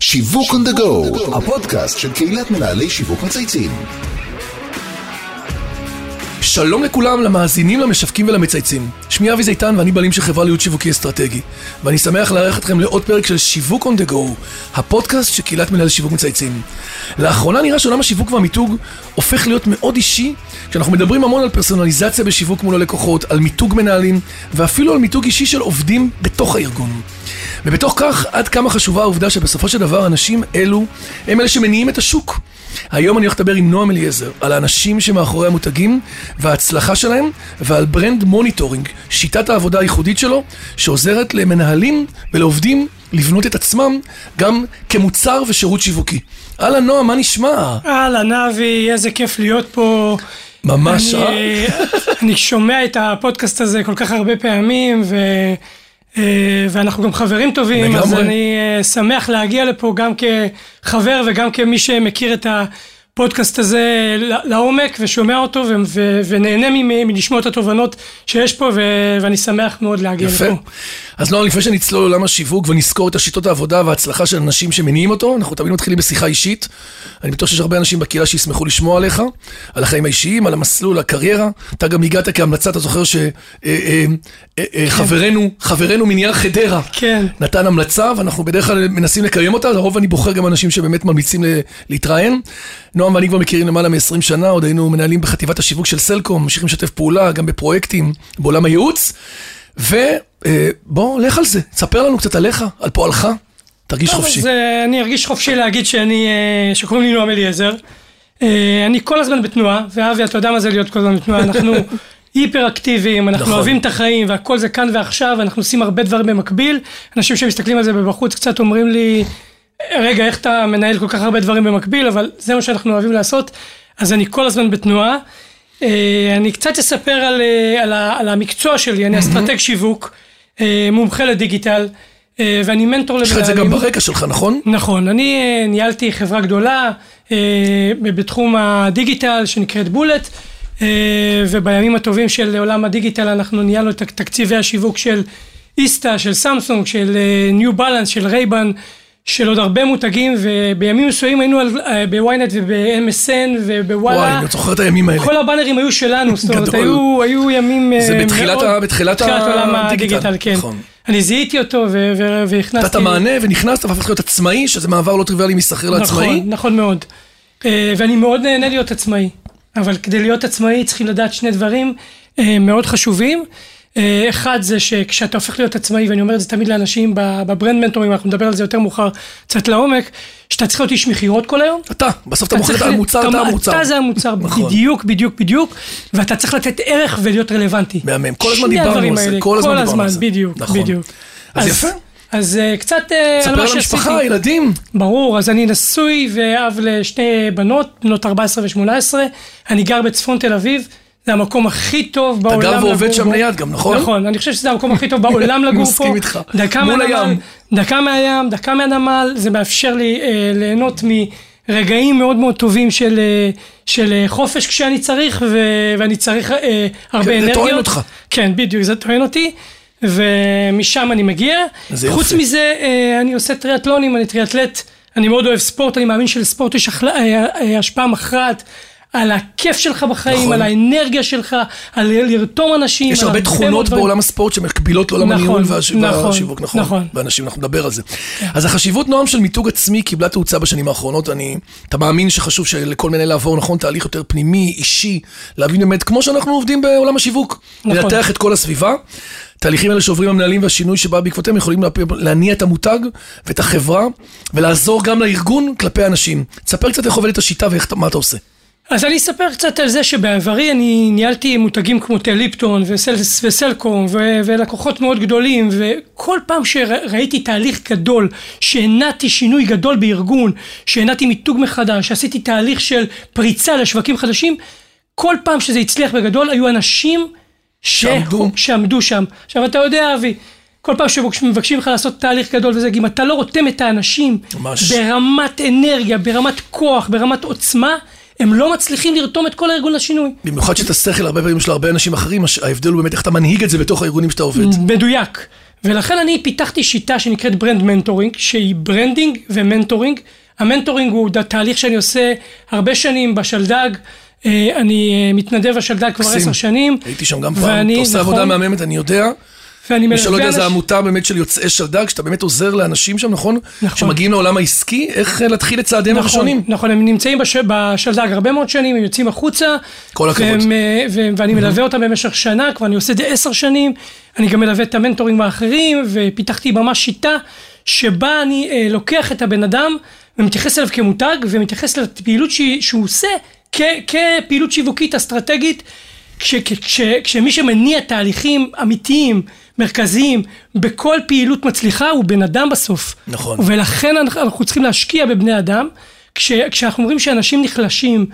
שיווק the go, הפודקאסט של קהילת מנהלי שיווק מצייצים. שלום לכולם, למאזינים, למשווקים ולמצייצים. שמי אבי זיתן ואני בעלים של חברה להיות שיווקי אסטרטגי. ואני שמח לארח אתכם לעוד פרק של שיווק on the go, הפודקאסט של קהילת מנהלי שיווק מצייצים. לאחרונה נראה שעולם השיווק והמיתוג הופך להיות מאוד אישי, כשאנחנו מדברים המון על פרסונליזציה בשיווק מול הלקוחות, על מיתוג מנהלים, ואפילו על מיתוג אישי של עובדים בתוך הארגון. ובתוך כך, עד כמה חשובה העובדה שבסופו של דבר אנשים אלו הם אלה שמניעים את השוק. היום אני הולך לדבר עם נועם אליעזר על האנשים שמאחורי המותגים וההצלחה שלהם ועל brand mentoring, שיטת העבודה הייחודית שלו, שעוזרת למנהלים ולעובדים לבנות את עצמם גם כמוצר ושירות שיווקי. אהלן נועם, מה נשמע? אהלן אבי, איזה כיף להיות פה. ממש, אני, אה? אני שומע את הפודקאסט הזה כל כך הרבה פעמים, ו, ואנחנו גם חברים טובים, אז לגמרי. אני אה, שמח להגיע לפה גם כחבר וגם כמי שמכיר את הפודקאסט הזה לעומק ושומע אותו ו, ו, ונהנה מלשמוע את התובנות שיש פה, ו, ואני שמח מאוד להגיע יפה. לפה. אז נועם, לפני שנצלול לעולם השיווק ונזכור את השיטות העבודה וההצלחה של אנשים שמניעים אותו, אנחנו תמיד מתחילים בשיחה אישית. אני בטוח שיש הרבה אנשים בקהילה שישמחו לשמוע עליך, על החיים האישיים, על המסלול, הקריירה. אתה גם הגעת כהמלצה, אתה זוכר שחברנו, חברנו מנייר חדרה, כן. נתן המלצה, ואנחנו בדרך כלל מנסים לקיים אותה, לרוב אני בוחר גם אנשים שבאמת ממליצים להתראיין. נועם ואני כבר מכירים למעלה מ-20 שנה, עוד היינו מנהלים בחטיבת השיווק של סלקום, ממשיכים לשתף פעולה, גם בפרויקטים, בעולם הייעוץ. ובוא, לך על זה, ספר לנו קצת עליך, על פועלך, תרגיש טוב, חופשי. אז אה, אני ארגיש חופשי להגיד שאני, אה, שקוראים לי נועם אליעזר. אה, אני כל הזמן בתנועה, ואבי, אתה יודע מה זה להיות כל הזמן בתנועה, אנחנו היפר אקטיביים, אנחנו נכון. אוהבים את החיים, והכל זה כאן ועכשיו, אנחנו עושים הרבה דברים במקביל. אנשים שמסתכלים על זה מבחוץ קצת אומרים לי, רגע, איך אתה מנהל כל כך הרבה דברים במקביל, אבל זה מה שאנחנו אוהבים לעשות, אז אני כל הזמן בתנועה. אה, אני קצת אספר על, אה, על, על המקצוע שלי, אני אסטרטג שיווק, אה, מומחה לדיגיטל, אה, ואני מנטור יש לך את זה גם ברקע שלך, נכון? נכון, אני אה, ניהלתי חברה גדולה אה, בתחום הדיגיטל שנקראת בולט, אה, ובימים הטובים של עולם הדיגיטל אנחנו ניהלנו את תקציבי השיווק של איסטה, של סמסונג, של ניו בלנס, של רייבן, של עוד הרבה מותגים, ובימים מסוימים היינו אה, בוויינט וב-MSN ובוואלה. וואי, אני זוכר את הימים האלה. כל הבאנרים היו שלנו, זאת אומרת. היו, היו ימים אה, זה בתחילת מאוד- ה- בתחילת עולם הדיגיטל, כן. נכון. אני זיהיתי אותו והכנסתי... נתת מענה ונכנסת והפכת להיות עצמאי, שזה מעבר לא טריוויאלי משכיר לעצמאי. נכון, נכון מאוד. אה, ואני מאוד נהנה להיות עצמאי. אבל כדי להיות עצמאי צריכים לדעת שני דברים מאוד חשובים. אה, אחד זה שכשאתה הופך להיות עצמאי, ואני אומר את זה תמיד לאנשים בברנד מנטורים, אנחנו נדבר על זה יותר מאוחר, קצת לעומק, שאתה צריך להיות איש מכירות כל היום. אתה, בסוף אתה מוכר את המוצר, אתה המוצר. אתה זה המוצר, נכון. בדיוק, בדיוק, בדיוק, ואתה צריך לתת ערך ולהיות רלוונטי. מהמם. כל הזמן דיברנו על זה, כל הזמן דיברנו על זה. בדיוק, נכון. בדיוק. אז יפה. אז אה, קצת אה, על ספר מה על שעשיתי. המשפחה, ילדים. ברור, אז אני נשוי ואב לשתי בנות, בנות 14 ו-18, אני גר בצפון תל אביב, זה המקום הכי טוב בעולם גר לגור ועובד שם בו. ליד גם, נכון? נכון, אני חושב שזה המקום הכי טוב בעולם לגור פה. מסכים איתך. מול הים. דקה מהים, דקה מהנמל, זה מאפשר לי אה, ליהנות מרגעים מאוד מאוד טובים של, אה, של אה, חופש כשאני צריך, ו, ואני צריך אה, הרבה כן, זה אנרגיות. טוען אותך. כן, בדיוק, זה טוען אותי. ומשם אני מגיע. זה חוץ יופי. מזה, אה, אני עושה טריאטלונים, אני טריאטלט, אני מאוד אוהב ספורט, אני מאמין שלספורט יש אה, אה, השפעה מכרעת. על הכיף שלך בחיים, נכון. על האנרגיה שלך, על לרתום אנשים. יש הרבה תכונות דברים. בעולם הספורט שמקבילות לעולם נכון, הניהול והש- נכון, והשיווק, נכון. נכון. ואנשים, אנחנו נדבר על זה. אז החשיבות, נועם, של מיתוג עצמי קיבלה תאוצה בשנים האחרונות. אני, אתה מאמין שחשוב שלכל מנהל לעבור, נכון, תהליך יותר פנימי, אישי, להבין באמת, כמו שאנחנו עובדים בעולם השיווק. נכון. לנתח את כל הסביבה. תהליכים האלה שעוברים המנהלים והשינוי שבא בעקבותיהם יכולים להניע את המותג ואת החברה, ולעזור גם לארגון כלפי אנשים. תספר קצת איך עובדת השיטה ומה אתה עושה. אז אני אספר קצת על זה שבעברי אני ניהלתי מותגים כמו תה ליפטון וסל, וסלקום ו, ולקוחות מאוד גדולים וכל פעם שראיתי תהליך גדול, שהנעתי שינוי גדול בארגון, שהנעתי מיתוג מחדש, שעשיתי תהליך של פריצה לשווקים חדשים, כל פעם שזה הצליח בגדול היו אנשים ש... שעמדו. שעמדו שם. עכשיו אתה יודע אבי, כל פעם שמבקשים ממך לעשות תהליך גדול וזה, אם אתה לא רותם את האנשים ממש. ברמת אנרגיה, ברמת כוח, ברמת עוצמה, הם לא מצליחים לרתום את כל הארגון לשינוי. במיוחד שאת השכל הרבה פעמים של הרבה אנשים אחרים, ההבדל הוא באמת איך אתה מנהיג את זה בתוך הארגונים שאתה עובד. מדויק. ולכן אני פיתחתי שיטה שנקראת brand mentoring, שהיא branding ו mentoring. המנטורינג הוא תהליך שאני עושה הרבה שנים בשלדג. אה, אני אה, מתנדב בשלדג כבר עשר שנים. הייתי שם גם פעם, אתה עושה עבודה נכון. מהממת, אני יודע. ואני מלווה... מי שלא יודע, זו עמותה באמת של יוצאי שלדג, שאתה באמת עוזר לאנשים שם, נכון? נכון. שמגיעים לעולם העסקי, איך אה, להתחיל את צעדיהם נכון, הראשונים. נכון, הם נמצאים בש... בשלדג הרבה מאוד שנים, הם יוצאים החוצה. כל הכבוד. והם, אה, ו... ואני מלווה אותם במשך שנה, כבר אני עושה את זה עשר שנים. אני גם מלווה את המנטורים האחרים, ופיתחתי ממש שיטה שבה אני אה, לוקח את הבן אדם ומתייחס אליו כמותג, ומתייחס לפעילות ש... שהוא עושה כ... כפעילות שיווקית אסטרטגית. כש, כש, כשמי שמניע תהליכים אמיתיים, מרכזיים, בכל פעילות מצליחה הוא בן אדם בסוף. נכון. ולכן אנחנו צריכים להשקיע בבני אדם, כש, כשאנחנו אומרים שאנשים נחלשים,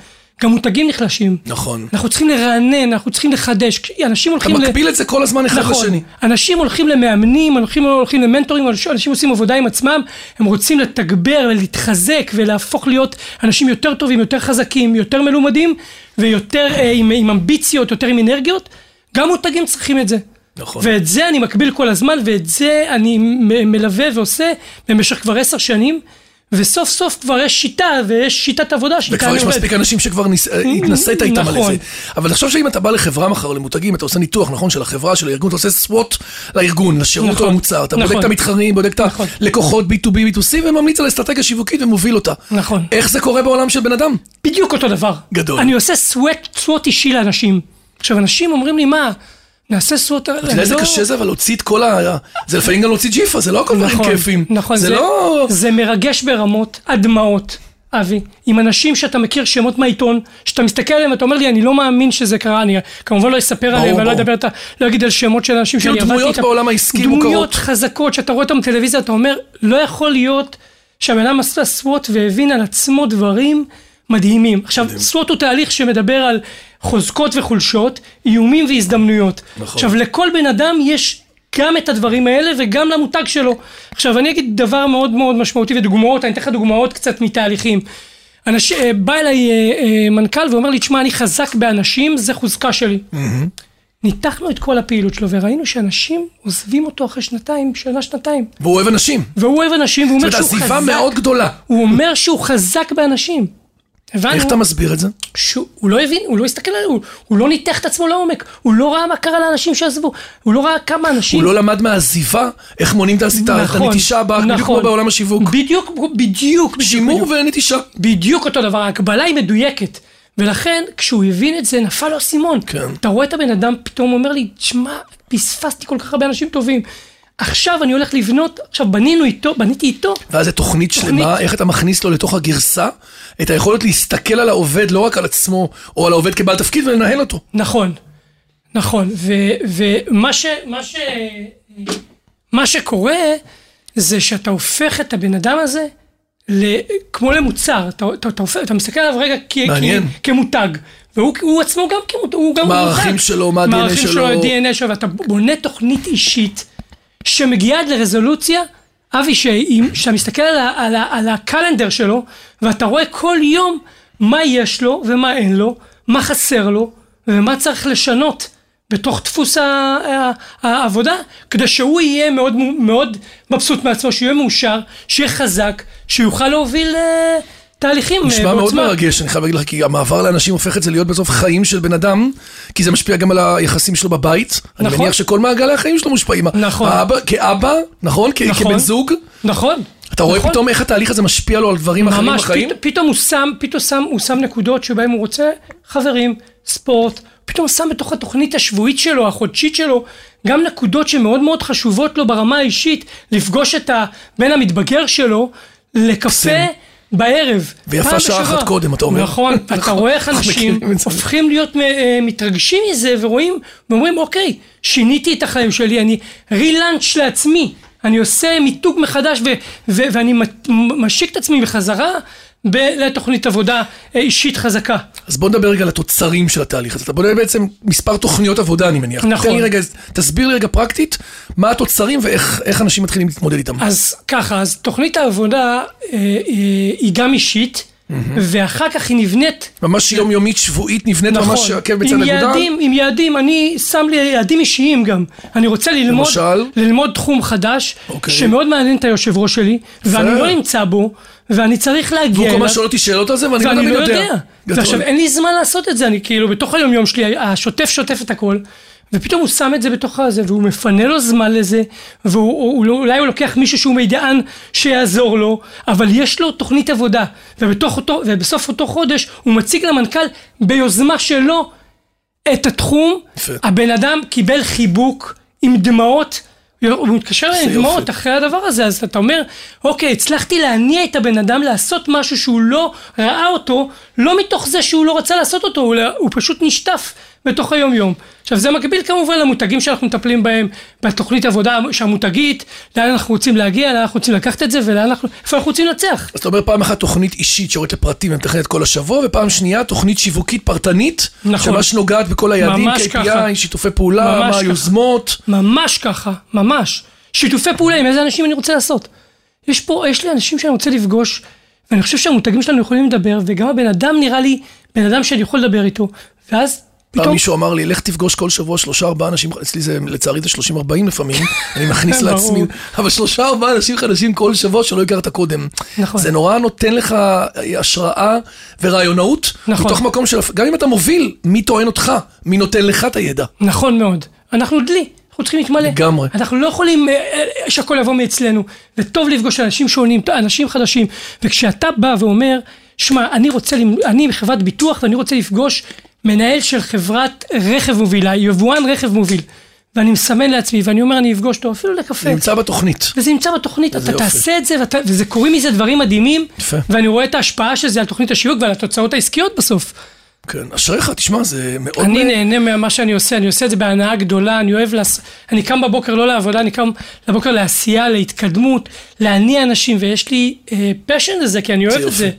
גם מותגים נחלשים. נכון. אנחנו צריכים לרענן, אנחנו צריכים לחדש. אנשים הולכים... אתה מקביל ל... את זה כל הזמן אחד נכון. לשני. אנשים הולכים למאמנים, אנשים הולכים למנטורים, אנשים עושים עבודה עם עצמם, הם רוצים לתגבר ולהתחזק ולהפוך להיות אנשים יותר טובים, יותר חזקים, יותר מלומדים ויותר אה, עם, עם אמביציות, יותר עם אנרגיות. גם מותגים צריכים את זה. נכון. ואת זה אני מקביל כל הזמן, ואת זה אני מלווה ועושה במשך כבר עשר שנים. וסוף סוף כבר יש שיטה, ויש שיטת עבודה שאיתה אני עובד. וכבר יש מספיק אנשים שכבר ניס... אה, התנסית איתם נכון. על זה. אבל תחשוב שאם אתה בא לחברה מחר, למותגים, אתה עושה ניתוח, נכון, של החברה, של הארגון, אתה עושה סוואט לארגון, לשירות נכון. או למוצר, אתה נכון. בודק את המתחרים, בודק את נכון. הלקוחות B2B, B2C, וממליץ על אסטרטגיה שיווקית ומוביל אותה. נכון. איך זה קורה בעולם של בן אדם? בדיוק אותו דבר. גדול. אני עושה סוואט אישי לאנשים. עכשיו, אנשים אומרים לי, מה... נעשה סוט... אתה יודע איזה לא- קשה זה, אבל להוציא את כל ה... זה לפעמים גם להוציא ג'יפה, זה לא הכל דברים נכון, כיפים. נכון, זה לא... זה מרגש ברמות, הדמעות, אבי, עם אנשים שאתה מכיר שמות מהעיתון, שאתה מסתכל עליהם ואתה אומר לי, אני לא מאמין שזה קרה, אני כמובן לא אספר עליהם, ואני לא אדבר, לא אגיד על שמות של אנשים שאני עבדתי איתם. דמויות בעולם העסקי מוכרות. דמויות חזקות, שאתה רואה אותם בטלוויזיה, אתה אומר, לא יכול להיות שהבן אדם עשה סוואט והבין על עצמו דברים מדהימים. עכשיו, סוואט הוא תהליך שמדבר על חוזקות וחולשות, איומים והזדמנויות. נכון. עכשיו, לכל בן אדם יש גם את הדברים האלה וגם למותג שלו. עכשיו, אני אגיד דבר מאוד מאוד משמעותי ודוגמאות, אני אתן לך דוגמאות קצת מתהליכים. אנש... אה, בא אליי אה, אה, מנכ"ל ואומר לי, תשמע, אני חזק באנשים, זה חוזקה שלי. Mm-hmm. ניתחנו את כל הפעילות שלו וראינו שאנשים עוזבים אותו אחרי שנתיים, שנה, שנתיים. והוא אוהב אנשים. והוא אוהב אנשים, והוא אומר שהוא חזק. זאת אומרת, עזיבה מאוד גדולה. הוא אומר שהוא חזק באנשים. הבנו. איך אתה מסביר את זה? שהוא לא הבין, הוא לא הסתכל עליו, הוא, הוא לא ניתח את עצמו לעומק, הוא לא ראה מה קרה לאנשים שעזבו, הוא לא ראה כמה אנשים... הוא לא למד מהעזיבה, איך מונים את נכון, הנטישה הבאה, נכון, בדיוק כמו בעולם השיווק. בדיוק, בדיוק. שימור. ונטישה. בדיוק אותו דבר, ההקבלה היא מדויקת. ולכן, כשהוא הבין את זה, נפל לו אסימון. כן. אתה רואה את הבן אדם, פתאום אומר לי, תשמע, פספסתי כל כך הרבה אנשים טובים. עכשיו אני הולך לבנות, עכשיו בנינו איתו, בניתי איתו. ואז זו תוכנית, תוכנית שלמה, איך אתה מכניס לו לתוך הגרסה את היכולת להסתכל על העובד, לא רק על עצמו, או על העובד כבעל תפקיד ולנהל אותו. נכון, נכון, ומה ש... מה ש... מה שקורה זה שאתה הופך את הבן אדם הזה ל, כמו למוצר, אתה, אתה, אתה, אתה מסתכל עליו רגע כ, כ, כמותג, והוא עצמו גם כמותג, הוא גם. מה הערכים שלו, מה ה-DNA שלו. מה הערכים שלו, ה-DNA שלו, ואתה בונה תוכנית אישית שמגיעה עד לרזולוציה, אבי, שאתה מסתכל על, ה, על, ה, על הקלנדר שלו, ואתה רואה כל יום מה יש לו ומה אין לו, מה חסר לו, ומה צריך לשנות בתוך דפוס העבודה, כדי שהוא יהיה מאוד, מאוד מבסוט מעצמו, שיהיה מאושר, שיהיה חזק, שיוכל להוביל... אה, תהליכים בעוצמה. נשמע מאוד מרגש, אני חייב להגיד לך, כי המעבר לאנשים הופך את זה להיות בסוף חיים של בן אדם, כי זה משפיע גם על היחסים שלו בבית. נכון. אני מניח שכל מעגלי החיים שלו מושפעים. נכון. האבא, כאבא, נכון? נכון. כבן זוג. נכון. אתה רואה נכון. פתאום איך התהליך הזה משפיע לו על דברים ממש, אחרים בחיים? ממש, פתאום הוא שם, פתאום שם, הוא שם נקודות שבהם הוא רוצה חברים, ספורט, פתאום שם בתוך התוכנית השבועית שלו, החודשית שלו, גם נקודות שמאוד מאוד חשובות לו ברמה האישית, לפגוש את הבן המתבגר שלו לקפה. בערב. ויפה שעה אחת קודם, אתה אומר. נכון, אתה רואה איך אנשים הופכים להיות אה, מתרגשים מזה ורואים, ואומרים, אוקיי, שיניתי את החיים שלי, אני רילאנץ' לעצמי, אני עושה מיתוג מחדש ואני משיק את עצמי בחזרה לתוכנית עבודה אה, אישית חזקה. אז בוא נדבר רגע על התוצרים של התהליך הזה. אתה בונה בעצם מספר תוכניות עבודה, אני מניח. נכון. לי רגע, תסביר לי רגע פרקטית, מה התוצרים ואיך אנשים מתחילים להתמודד איתם. אז ככה, אז תוכנית העבודה אה, אה, היא גם אישית, ואחר כך היא נבנית ממש יומיומית, שבועית, נבנית ממש עקב בצד עם אגודל. יעדים, עם יעדים, אני שם לי יעדים אישיים גם. אני רוצה ללמוד, למשל? ללמוד תחום חדש, אוקיי. שמאוד מעניין את היושב ראש שלי, ואני לא נמצא בו, ואני צריך להגיע והוא כל אליו. הזמן שואל אותי שאלות על זה, ואני לא ואני תמיד לא יודע. יודע. ועכשיו אין לי זמן לעשות את זה, אני כאילו בתוך היום יום שלי, השוטף שוטף את הכל, ופתאום הוא שם את זה בתוך הזה, והוא מפנה לו זמן לזה, ואולי הוא לוקח מישהו שהוא מידען שיעזור לו, אבל יש לו תוכנית עבודה, אותו, ובסוף אותו חודש הוא מציג למנכ"ל ביוזמה שלו את התחום. הבן אדם קיבל חיבוק עם דמעות. הוא מתקשר אליי עם יופי. דמעות אחרי הדבר הזה, אז אתה אומר, אוקיי, הצלחתי להניע את הבן אדם לעשות משהו שהוא לא ראה אותו, לא מתוך זה שהוא לא רצה לעשות אותו, הוא, הוא פשוט נשטף בתוך היום יום. עכשיו זה מקביל כמובן למותגים שאנחנו מטפלים בהם, בתוכנית עבודה שהמותגית, לאן אנחנו רוצים להגיע, לאן אנחנו רוצים לקחת את זה, ולאן אנחנו, איפה אנחנו רוצים לנצח. אז אתה אומר פעם אחת תוכנית אישית שיורדת לפרטים ומתכננת כל השבוע, ופעם שנייה תוכנית שיווקית פרטנית, נכון. שממש נוגעת בכל היעדים, ממש ככה. KPI, שיתופי פעולה, מה. היוזמות. ממש ככה, ממש. שיתופי פעולה עם איזה אנשים אני רוצה לעשות. יש פה, יש לי אנשים שאני רוצה לפגוש, ואני חושב שהמותגים שלנו יכולים לדבר, וגם הבן אדם נראה לי בן אדם שאני יכול לדבר איתו, ואז פעם פתאום... מישהו אמר לי, לך תפגוש כל שבוע שלושה ארבעה אנשים, אצלי זה לצערי זה 30-40 לפעמים, אני מכניס. לעצמי, אבל שלושה ארבעה אנשים חדשים כל שבוע שלא הכרת קודם. נכון. זה נורא נותן לך השראה ורעיונאות, נכון. מתוך מקום של, גם אם אתה מוביל, מי טוען אותך? מי נותן לך את הידע? נכון מאוד. אנחנו דלי, אנחנו צריכים להתמלא. לגמרי. אנחנו לא יכולים אה, אה, שהכל יבוא מאצלנו. וטוב לפגוש אנשים שונים, אנשים חדשים. וכשאתה בא ואומר, שמע, אני רוצה, אני בחברת ביטוח ואני רוצה לפגוש מנהל של חברת רכב מובילה, יבואן רכב מוביל. ואני מסמן לעצמי, ואני אומר, אני אפגוש אותו אפילו לקפה. זה נמצא בתוכנית. וזה נמצא בתוכנית, אתה יופי. תעשה את זה, ואתה, וזה קורים מזה דברים מדהימים, יפה. ואני רואה את ההשפעה של זה על תוכנית השיווק ועל התוצאות העסקיות בסוף. כן, אשריך, תשמע, זה מאוד... אני נהנה ממה שאני עושה, אני עושה את זה בהנאה גדולה, אני אוהב, לעש... אני קם בבוקר לא לעבודה, אני קם לבוקר לעשייה, להתקדמות, להניע אנשים, ויש לי פשן לזה, כי אני אוהב את. זה.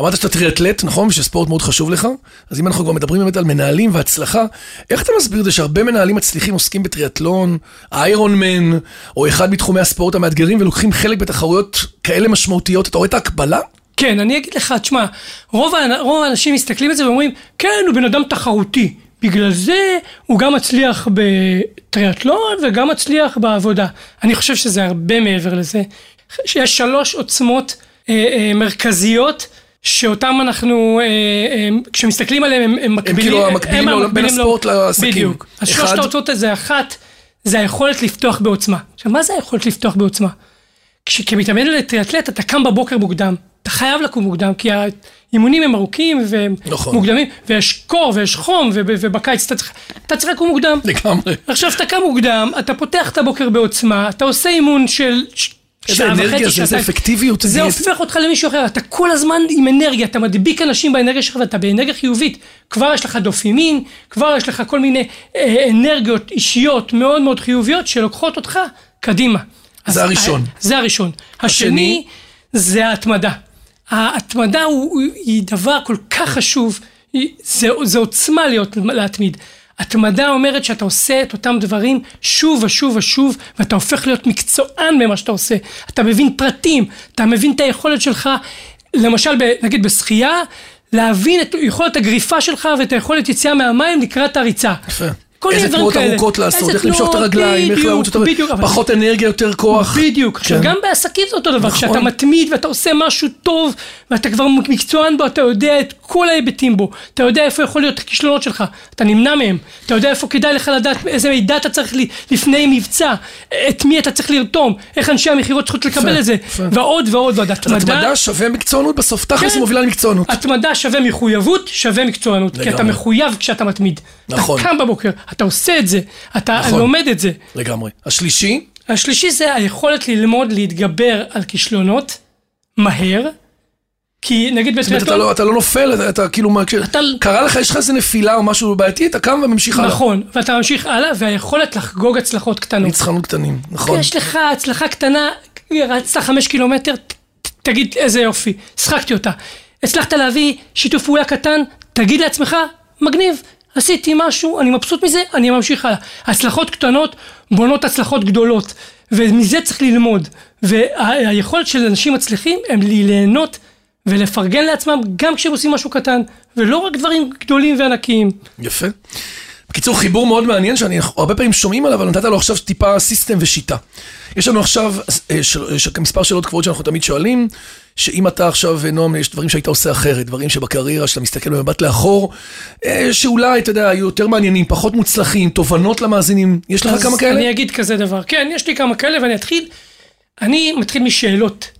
אמרת שאתה טריאטלט, נכון? ושספורט מאוד חשוב לך. אז אם אנחנו כבר מדברים באמת על מנהלים והצלחה, איך אתה מסביר את זה שהרבה מנהלים מצליחים עוסקים בטריאטלון, איירון מן, או אחד מתחומי הספורט המאתגרים, ולוקחים חלק בתחרויות כאלה משמעותיות? אתה רואה את ההקבלה? כן, אני אגיד לך, תשמע, רוב, רוב האנשים מסתכלים על זה ואומרים, כן, הוא בן אדם תחרותי. בגלל זה הוא גם מצליח בטריאטלון וגם מצליח בעבודה. אני חושב שזה הרבה מעבר לזה. שיש שלוש עוצמות אה, אה, מרכזיות. שאותם אנחנו, אה, אה, כשמסתכלים עליהם, הם, הם מקבילים, כאילו המקבילים בין המקבילים הספורט לעסקים. בדיוק. אז שלושת האותות הזה, אחת, זה היכולת לפתוח בעוצמה. עכשיו, מה זה היכולת לפתוח בעוצמה? כש- כמתאמן לטריאטלט אתה קם בבוקר מוקדם, אתה חייב לקום מוקדם, כי האימונים הם ארוכים והם נכון. מוקדמים, ויש קור ויש חום, וב- ובקיץ אתה צריך, אתה צריך לקום מוקדם. לגמרי. עכשיו אתה קם מוקדם, אתה פותח את הבוקר בעוצמה, אתה עושה אימון של ש- איזה שעה אנרגיה וחצי, זה, איזה. אפקטיביות. זה הופך אותך למישהו אחר, אתה כל הזמן עם אנרגיה, אתה מדביק אנשים באנרגיה שלך ואתה באנרגיה חיובית. כבר יש לך דופימין, כבר יש לך כל מיני אה, אנרגיות אישיות מאוד מאוד חיוביות שלוקחות אותך קדימה. זה הראשון. ה- זה הראשון. השני? השני זה ההתמדה. ההתמדה הוא, היא דבר כל כך חשוב, היא, זה, זה עוצמה להיות, להתמיד. התמדה אומרת שאתה עושה את אותם דברים שוב ושוב ושוב, ואתה הופך להיות מקצוען במה שאתה עושה. אתה מבין פרטים, אתה מבין את היכולת שלך, למשל, ב, נגיד בשחייה, להבין את יכולת הגריפה שלך ואת היכולת יציאה מהמים לקראת הריצה. יפה. כל מיני איזה דברים תנועות כאלה. ארוכות לעשות, איזה איך למשוך את תנועות, הרגליים, איך לרוץ אבל- פחות אנרגיה, יותר כוח. בדיוק. עכשיו, כן. גם בעסקים זה אותו דבר, נכון. כשאתה מתמיד ואתה עושה משהו טוב, ואתה כבר מקצוען בו, אתה יודע את כל ההיבטים בו, אתה יודע איפה יכול להיות הכישלונות שלך, אתה נמנע מהם, אתה יודע איפה כדאי לך לדעת איזה מידע אתה צריך לפני מבצע, את מי אתה צריך לרתום, איך אנשי המכירות צריכות לקבל את זה. ועוד ועוד ועוד. התמדה, שווה מקצוענות בסוף, תכלס כן. מובילה למקצוענות. התמדה שווה מחויבות, שווה מקצוענות, כי אתה. מחויב כשאתה מתמיד. נכון. אתה קם בבוקר, אתה עושה את זה, אתה נכון. לומד את זה. לגמרי. השלישי, השלישי זה היכולת ללמוד להתגבר על כישלונות מהר, כי נגיד זאת אומרת, אתה בטריאטלון, לא- אתה לא נופל, אתה- אתה כאילו, מה, אתה- קרה לך, יש לך איזה נפילה או משהו בעייתי, אתה קם וממשיך הלאה. נכון, ואתה ממשיך הלאה, והיכולת לחגוג הצלחות קטנות. ניצחונות קטנים, נכון. יש לך הצלחה קטנה, רצת חמש קילומטר, תגיד איזה יופי, שחקתי אותה. הצלחת להביא שיתוף פעולה קטן, תגיד לעצמך, מגניב, עשיתי משהו, אני מבסוט מזה, אני ממשיך הלאה. הצלחות קטנות בונות הצלחות גדולות, ומזה צריך ללמוד. והיכולת של אנשים מצליחים הם לי- ליהנות ולפרגן לעצמם גם כשהם עושים משהו קטן, ולא רק דברים גדולים וענקיים. יפה. בקיצור, חיבור מאוד מעניין שאני הרבה פעמים שומעים עליו, אבל נתת לו עכשיו טיפה סיסטם ושיטה. יש לנו עכשיו אה, של, של, מספר שאלות קבועות שאנחנו תמיד שואלים, שאם אתה עכשיו, נועם, יש דברים שהיית עושה אחרת, דברים שבקריירה שאתה מסתכל במבט לאחור, אה, שאולי, אתה יודע, היו יותר מעניינים, פחות מוצלחים, תובנות למאזינים, יש לך כמה כאלה? אני אגיד כזה דבר, כן, יש לי כמה כאלה ואני אתחיל, אני מתחיל משאלות,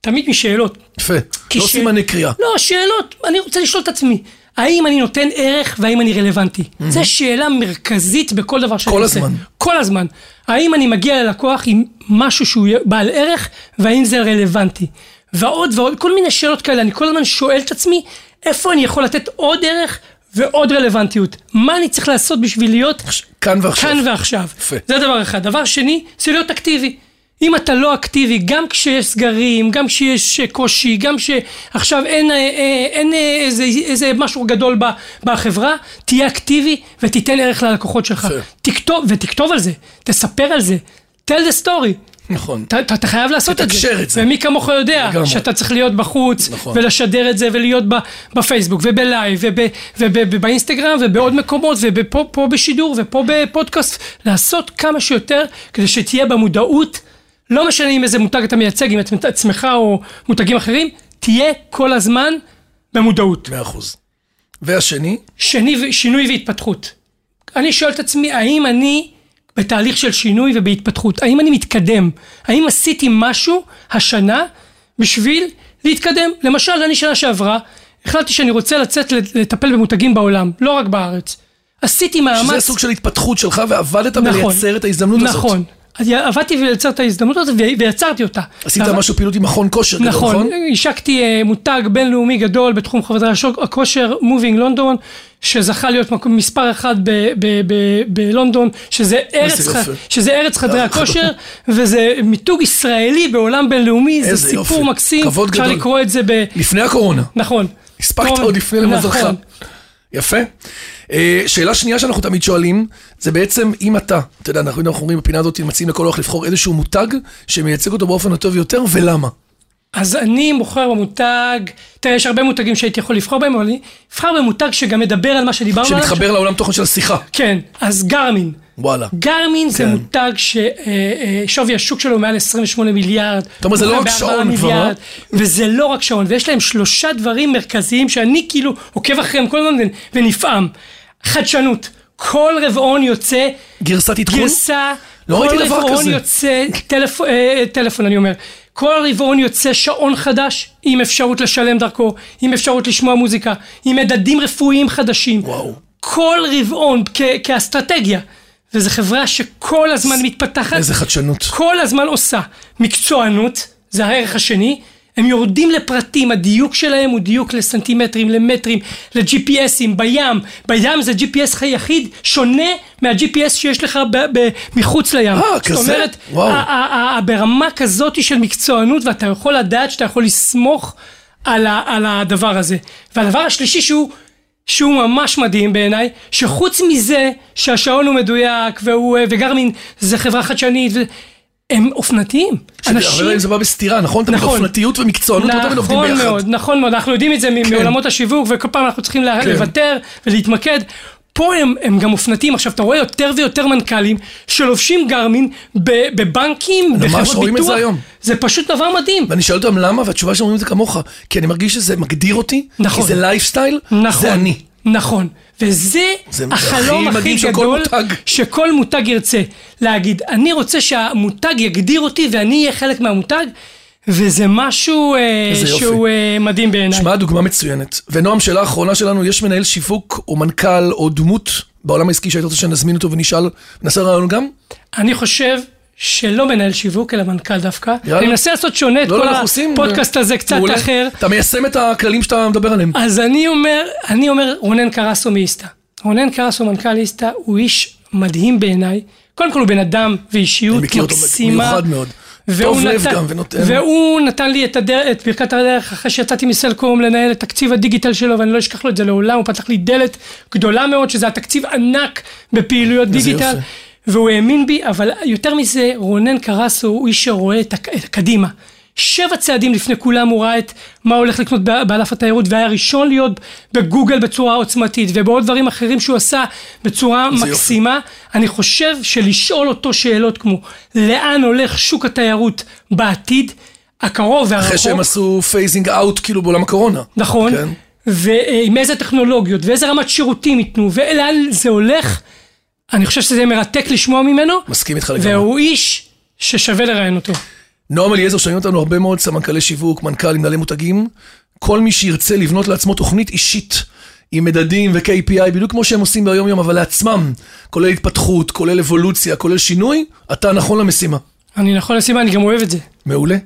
תמיד משאלות. יפה, לא סימני קריאה. לא, שאלות, אני רוצה לשאול את עצמי. האם אני נותן ערך והאם אני רלוונטי? Mm-hmm. זו שאלה מרכזית בכל דבר שאני עושה. כל הזמן. כל הזמן. האם אני מגיע ללקוח עם משהו שהוא בעל ערך והאם זה רלוונטי? ועוד ועוד, כל מיני שאלות כאלה, אני כל הזמן שואל את עצמי, איפה אני יכול לתת עוד ערך ועוד רלוונטיות? מה אני צריך לעשות בשביל להיות כאן ועכשיו? כאן ועכשיו. יפה. זה דבר אחד. דבר שני, זה להיות אקטיבי. אם אתה לא אקטיבי, גם כשיש סגרים, גם כשיש קושי, גם שעכשיו אין, אה, אה, אין אה, איזה, איזה משהו גדול בחברה, תהיה אקטיבי ותיתן ערך ללקוחות שלך. תכתוב, ותכתוב על זה, תספר על זה, tell the story. נכון. אתה, אתה חייב לעשות את זה. את זה. ומי כמוך יודע לגמרי. שאתה צריך להיות בחוץ, נכון. ולשדר את זה, ולהיות בפייסבוק, ובלייב, ובאינסטגרם, ובעוד מקומות, ופה בשידור, ופה בפודקאסט, לעשות כמה שיותר, כדי שתהיה במודעות. לא משנה אם איזה מותג אתה מייצג, אם את עצמך או מותגים אחרים, תהיה כל הזמן במודעות. מאה אחוז. והשני? שני, שינוי והתפתחות. אני שואל את עצמי, האם אני בתהליך של שינוי ובהתפתחות? האם אני מתקדם? האם עשיתי משהו השנה בשביל להתקדם? למשל, אני שנה שעברה, החלטתי שאני רוצה לצאת לטפל במותגים בעולם, לא רק בארץ. עשיתי מאמץ... שזה סוג של התפתחות שלך ועבדת נכון, בלייצר את ההזדמנות נכון, הזאת. נכון. עבדתי ולייצר את ההזדמנות הזאת ויצרתי אותה. עשית משהו פעילות עם מכון כושר גדול, נכון? נכון, השקתי אה, מותג בינלאומי גדול בתחום חדרי הכושר, מובינג לונדון, שזכה להיות מקום מספר אחד בלונדון, שזה. שזה ארץ חדרי הכושר, וזה מיתוג ישראלי בעולם בינלאומי, זה סיפור יופי. מקסים, אפשר לקרוא את זה ב... לפני הקורונה. נכון. הספקת עוד לפני למזלך. נכון. יפה. אה, שאלה שנייה שאנחנו תמיד שואלים, זה בעצם אם אתה, אתה יודע, אנחנו אומרים בפינה הזאת, מציעים לכל אורך לבחור איזשהו מותג שמייצג אותו באופן הטוב ביותר, ולמה? אז אני בוחר במותג, תראה, יש הרבה מותגים שהייתי יכול לבחור בהם, אבל אני אבחר במותג שגם מדבר על מה שדיברנו עליו. שמתחבר לעולם תוכן של השיחה. כן, אז גרמין. וואלה. גרמין כן. זה מותג ששווי השוק שלו מעל 28 מיליארד. אתה אומר, זה לא רק שעון כבר, אה? וזה לא רק שעון, ויש להם שלושה דברים מרכזיים שאני כאילו עוקב אחריהם כל הזמן ונפעם. חדשנות. כל רבעון יוצא... גרסת עדכון? גרסה... לא ראיתי דבר כזה. כל רבעון יוצא, טלפ... אה, טלפון אני אומר, כל רבעון יוצא שעון חדש עם אפשרות לשלם דרכו, עם אפשרות לשמוע מוזיקה, עם מדדים רפואיים חדשים. וואו. כל רבעון כ- כאסטרטגיה. וזו חברה שכל הזמן מתפתחת. איזה חדשנות. כל הזמן עושה. מקצוענות, זה הערך השני. הם יורדים לפרטים, הדיוק שלהם הוא דיוק לסנטימטרים, למטרים, ל-GPSים, בים. בים זה GPS יחיד שונה מה-GPS שיש לך ב- ב- מחוץ לים. אה, כזה? זאת אומרת. ברמה כזאת של מקצוענות, ואתה יכול לדעת שאתה יכול לסמוך על, ה- על הדבר הזה. והדבר השלישי שהוא... שהוא ממש מדהים בעיניי, שחוץ מזה שהשעון הוא מדויק והוא, וגרמין זה חברה חדשנית, הם אופנתיים. אנשים... פעמים זה בא בסתירה, נכון? תמיד נכון. אופנתיות ומקצוענות לא תמיד עובדים ביחד. נכון מאוד, נכון מאוד, אנחנו יודעים את זה כן. מעולמות השיווק, וכל פעם אנחנו צריכים כן. לוותר ולהתמקד. פה הם, הם גם אופנתיים. עכשיו, אתה רואה יותר ויותר מנכ"לים שלובשים גרמין בבנקים, בחברות ביטוח. ממש רואים את זה היום. זה פשוט דבר מדהים. ואני שואל אותם למה, והתשובה שאומרים את זה כמוך. כי אני מרגיש שזה מגדיר אותי, נכון. כי זה לייפסטייל, נכון. זה אני. נכון. וזה החלום הכי, הכי גדול מותג. שכל מותג ירצה להגיד. אני רוצה שהמותג יגדיר אותי ואני אהיה חלק מהמותג. וזה משהו אה, שהוא אה, מדהים בעיניי. שמע, דוגמה מצוינת. ונועם, שאלה אחרונה שלנו, יש מנהל שיווק או מנכ"ל או דמות בעולם העסקי שהיית רוצה שנזמין אותו ונשאל, נעשה רעיון גם? אני חושב שלא מנהל שיווק, אלא מנכ"ל דווקא. יאללה. אני מנסה לעשות שונה את לא, כל לא, הפודקאסט הזה קצת מעולה. אחר. אתה מיישם את הכללים שאתה מדבר עליהם. אז אני אומר, אני אומר רונן קרסו מאיסתא. רונן קרסו, מנכ"ל איסתא, הוא איש מדהים בעיניי. קודם כל הוא בן אדם ואישיות מקסימה. אני מכיר אותו מיוחד מאוד. טוב לב גם ונותן. והוא נתן לי את, הדר, את ברכת הדרך אחרי שיצאתי מסלקום לנהל את תקציב הדיגיטל שלו ואני לא אשכח לו את זה לעולם, הוא פתח לי דלת גדולה מאוד שזה התקציב ענק בפעילויות דיגיטל. יופי. והוא האמין בי, אבל יותר מזה, רונן קרסו הוא איש שרואה את הקדימה. שבע צעדים לפני כולם הוא ראה את מה הולך לקנות בענף התיירות והיה ראשון להיות בגוגל בצורה עוצמתית ובעוד דברים אחרים שהוא עשה בצורה מקסימה. יופי. אני חושב שלשאול אותו שאלות כמו לאן הולך שוק התיירות בעתיד הקרוב והרחוק. אחרי שהם עשו phasing out כאילו בעולם הקורונה. נכון. כן. ועם איזה טכנולוגיות ואיזה רמת שירותים ייתנו ולאן זה הולך. אני חושב שזה מרתק לשמוע ממנו. מסכים איתך לגמרי. והוא איש ששווה לראיין אותו. נועם אליעזר, שומעים אותנו הרבה מאוד סמנכ"לי שיווק, מנכ"לים, מנהלי מותגים. כל מי שירצה לבנות לעצמו תוכנית אישית עם מדדים ו-KPI, בדיוק כמו שהם עושים ביום יום, אבל לעצמם, כולל התפתחות, כולל אבולוציה, כולל שינוי, אתה נכון למשימה. אני נכון למשימה, אני גם אוהב את זה. מעולה.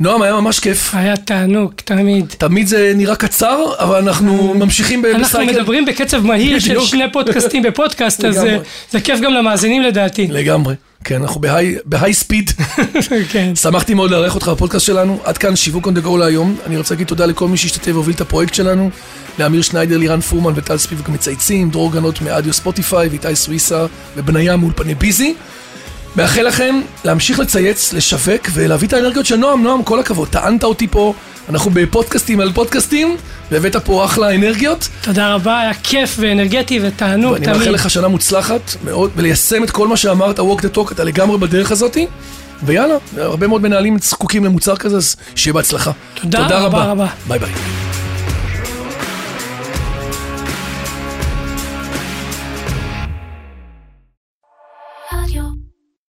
נועם, היה ממש כיף. היה תענוג, תמיד. תמיד זה נראה קצר, אבל אנחנו ממשיכים בסייקל. אנחנו מדברים בקצב מהיר של שני פודקאסטים בפודקאסט, אז זה כיף גם למאזינים לדעתי. לגמרי. כן, אנחנו בהיי ספיד. כן. שמחתי מאוד לארח אותך בפודקאסט שלנו. עד כאן שיווק on the go להיום. אני רוצה להגיד תודה לכל מי שהשתתף והוביל את הפרויקט שלנו. לאמיר שניידר, לירן פורמן וטל ספיבק מצייצים, דרור גנות מאדיו ספוטיפיי ואיתי סוויסה ובניה מאולפני ביזי. מאחל לכם להמשיך לצייץ, לשווק ולהביא את האנרגיות של נועם. נועם, כל הכבוד, טענת אותי פה, אנחנו בפודקאסטים על פודקאסטים, והבאת פה אחלה אנרגיות. תודה רבה, היה כיף ואנרגטי ותענוג תמיד. ואני מאחל לך שנה מוצלחת מאוד, וליישם את כל מה שאמרת, walk the talk, אתה לגמרי בדרך הזאתי. ויאללה, הרבה מאוד מנהלים זקוקים למוצר כזה, אז שיהיה בהצלחה. תודה, תודה רבה. רבה. ביי ביי.